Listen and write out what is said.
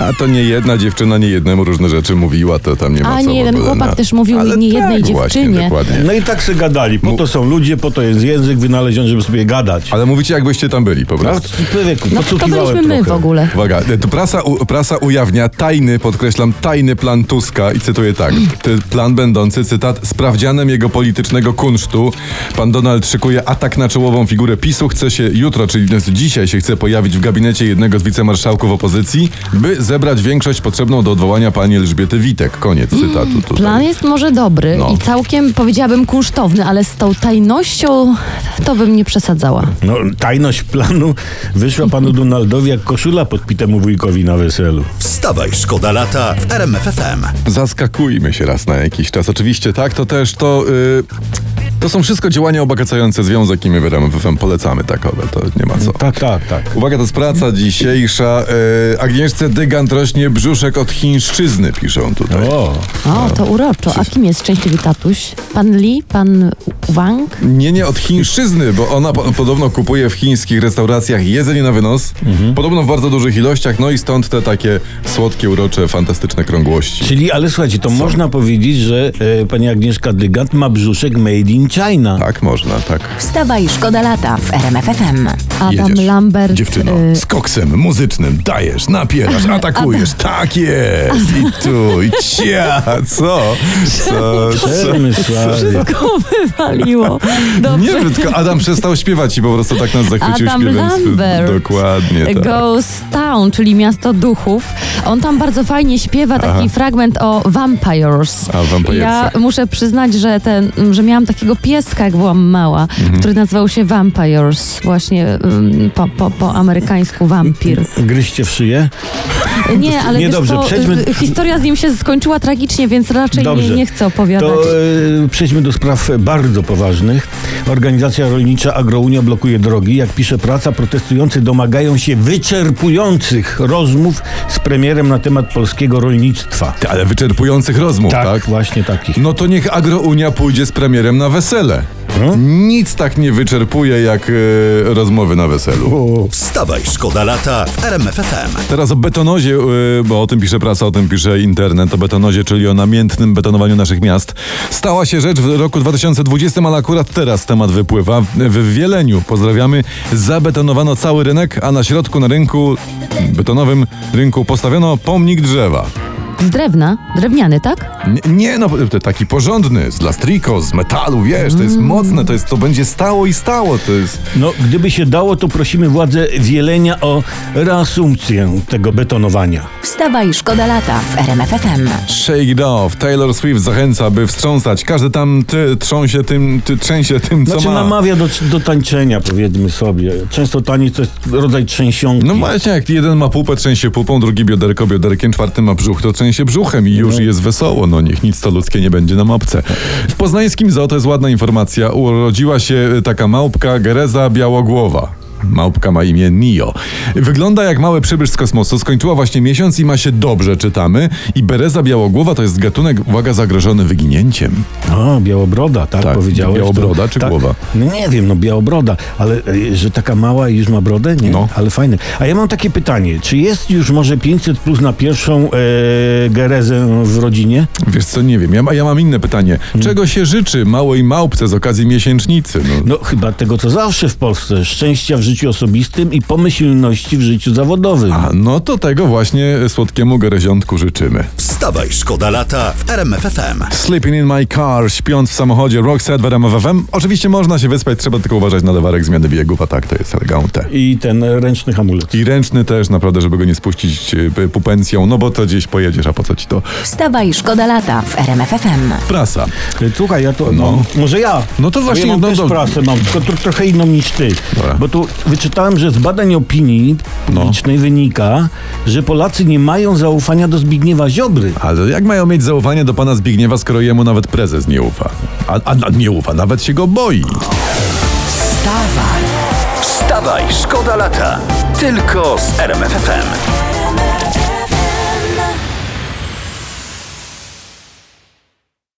A to nie jedna dziewczyna nie jednemu różne rzeczy mówiła, to tam nie ma A co nie jeden chłopak na- też mówił Ale nie jednej tak, Właśnie, dziewczynie. dokładnie. No i tak se gadali. Po to są ludzie, po to jest język wynaleziony, żeby sobie gadać. Ale mówicie, jakbyście tam byli po No, prostu. No to byliśmy my w ogóle. Uwaga, e, to prasa, u, prasa ujawnia tajny, podkreślam, tajny plan Tuska i cytuję tak. Ty- Plan będący, cytat, sprawdzianem jego politycznego kunsztu. Pan Donald szykuje atak na czołową figurę PiSu. Chce się jutro, czyli dzisiaj się chce pojawić w gabinecie jednego z wicemarszałków opozycji, by zebrać większość potrzebną do odwołania pani Elżbiety Witek. Koniec cytatu tutaj. Plan jest może dobry No. i całkiem powiedziałabym kunsztowny, ale z tą tajnością to bym nie przesadzała. No, tajność planu wyszła panu Donaldowi jak koszula podpitemu wujkowi na weselu. Wstawaj, szkoda lata w RMFFM. Zaskakujmy się raz na jakiś czas. Oczywiście tak, to też to. y, to są wszystko działania obogacające związek i my w RMFFM polecamy takowe, to nie ma co. Tak, tak, tak. Uwaga, to jest praca dzisiejsza. Y, Agnieszce Dygant rośnie brzuszek od chińszczyzny, piszą tutaj. O, O, to uroczo. A kim jest szczęśliwy tatuś? Pan Li? Pan Wang? Nie, nie od chińszczyzny, bo ona po, podobno kupuje w chińskich restauracjach jedzenie na wynos, podobno w bardzo dużych ilościach, no i stąd te takie słodkie, urocze, fantastyczne krągłości. czyli, ale słuchajcie, to można powiedzieć, że e, pani Agnieszka Dygant ma brzuszek made in China. Tak, można, tak. Wstawaj, szkoda lata w RMFFM. Adam Jedziesz. Lambert. Dziewczyno, y, z koksem muzycznym dajesz, napierasz, atakujesz. Tak jest. I tu, i cia. Co? Co? co? Wszystko wywaliło. Dobrze. Nie wiem, tylko Adam przestał śpiewać i po prostu tak nas zachwycił Adam śpiewem. swym. Lambert. Dokładnie tak. Ghost Town, czyli miasto duchów. On tam bardzo fajnie śpiewa taki Aha. fragment o vampires. A, vampiresach. Ja muszę przyznać, że, ten, że miałam takiego pieska, jak byłam mała, Mhm. który nazywał się Vampires. Właśnie ym, po, po, po amerykańsku wampir. Gryźcie w szyję? Nie, ale wiesz Niedobrze, co, przejdźmy- y, historia z nim się skończyła tragicznie, więc raczej nie, Dobrze. nie chcę opowiadać. To e, przejdźmy do spraw bardzo poważnych. Organizacja rolnicza Agrounia blokuje drogi. Jak pisze praca, protestujący domagają się wyczerpujących rozmów z premierem na temat polskiego rolnictwa. Ale wyczerpujących rozmów, tak? Tak, właśnie takich. No to niech Agrounia pójdzie z premierem na wesele. No. Nic tak nie wyczerpuje jak e, rozmowy na weselu. Wstawaj, szkoda lata w RMFFM. Teraz o betonozie, e, bo o tym pisze prasa, o tym pisze internet, o betonozie, czyli o namiętnym betonowaniu naszych miast. Stała się rzecz w roku 2020, ale akurat teraz temat wypływa. W Wieleniu, pozdrawiamy, zabetonowano cały rynek, a na środku na rynku betonowym rynku postawiono pomnik drzewa. Z drewna, drewniany, tak? Nie, nie no, to taki porządny, z lastriko, z metalu, wiesz, to jest mocne, to jest, to będzie stało i stało, to jest... No, gdyby się dało, to prosimy władze Wielenia o reasumpcję tego betonowania. Wstawaj, szkoda lata w RMFFM. Shake it off. Taylor Swift zachęca, by wstrząsać. Każdy tam ty, trząsie tym, ty, trzęsie tym, co Znaczy ma. namawia do, do tańczenia, powiedzmy sobie. Często taniec to jest rodzaj trzęsionki. No właśnie, jak jeden ma pupę, trzęsie pupą, drugi bioderko bioderkiem, czwarty ma brzuch, to trzęsie brzuchem i już jest wesoło. No niech nic to ludzkie nie będzie nam obce. W poznańskim zoo to jest ładna informacja. Urodziła się taka małpka Gereza Białogłowa. Małpka ma imię Nio. Wygląda jak mały przybysz z kosmosu. Skończyła właśnie miesiąc i ma się dobrze, czytamy. I Bereza Białogłowa to jest gatunek, uwaga, zagrożony wyginięciem. O, białobroda, tak, Tak, powiedziałeś. białobroda to, czy tak, głowa? No nie wiem, no białobroda, ale e, że taka mała i już ma brodę? Nie, No. ale fajne. A ja mam takie pytanie, czy jest już może 500 plus na pierwszą e, gerezę w rodzinie? Wiesz co, nie wiem. Ja, ja mam inne pytanie. Czego się życzy małej małpce z okazji miesięcznicy? No, No chyba tego, co zawsze w Polsce. Szczęścia w życiu osobistym i pomyślności w życiu zawodowym. A no to tego właśnie słodkiemu gereziątku życzymy. Wstawaj, szkoda lata w RMFFM. Sleeping in my car, śpiąc w samochodzie, Roxette w RMF FM. Oczywiście można się wyspać, trzeba tylko uważać na lewarek zmiany biegów, a tak to jest elegante. I ten ręczny hamulec. I ręczny też, naprawdę, żeby go nie spuścić y, pupencją, no bo to gdzieś pojedziesz, a po co ci to? Wstawaj, szkoda lata w RMFFM. Prasa. E, Słuchaj, ja to. No. No. Może ja. No to właśnie, Ja mam no też do- prasę mam, tylko tro, trochę inną niż ty. Dobra. Bo tu wyczytałem, że z badań opinii No. publicznej wynika, że Polacy nie mają zaufania do Zbigniewa Ziobry. Ale jak mają mieć zaufanie do pana Zbigniewa, skoro jemu nawet prezes nie ufa? A, a, a nie ufa, nawet się go boi. Wstawaj, wstawaj, szkoda lata. Tylko z RMFFM.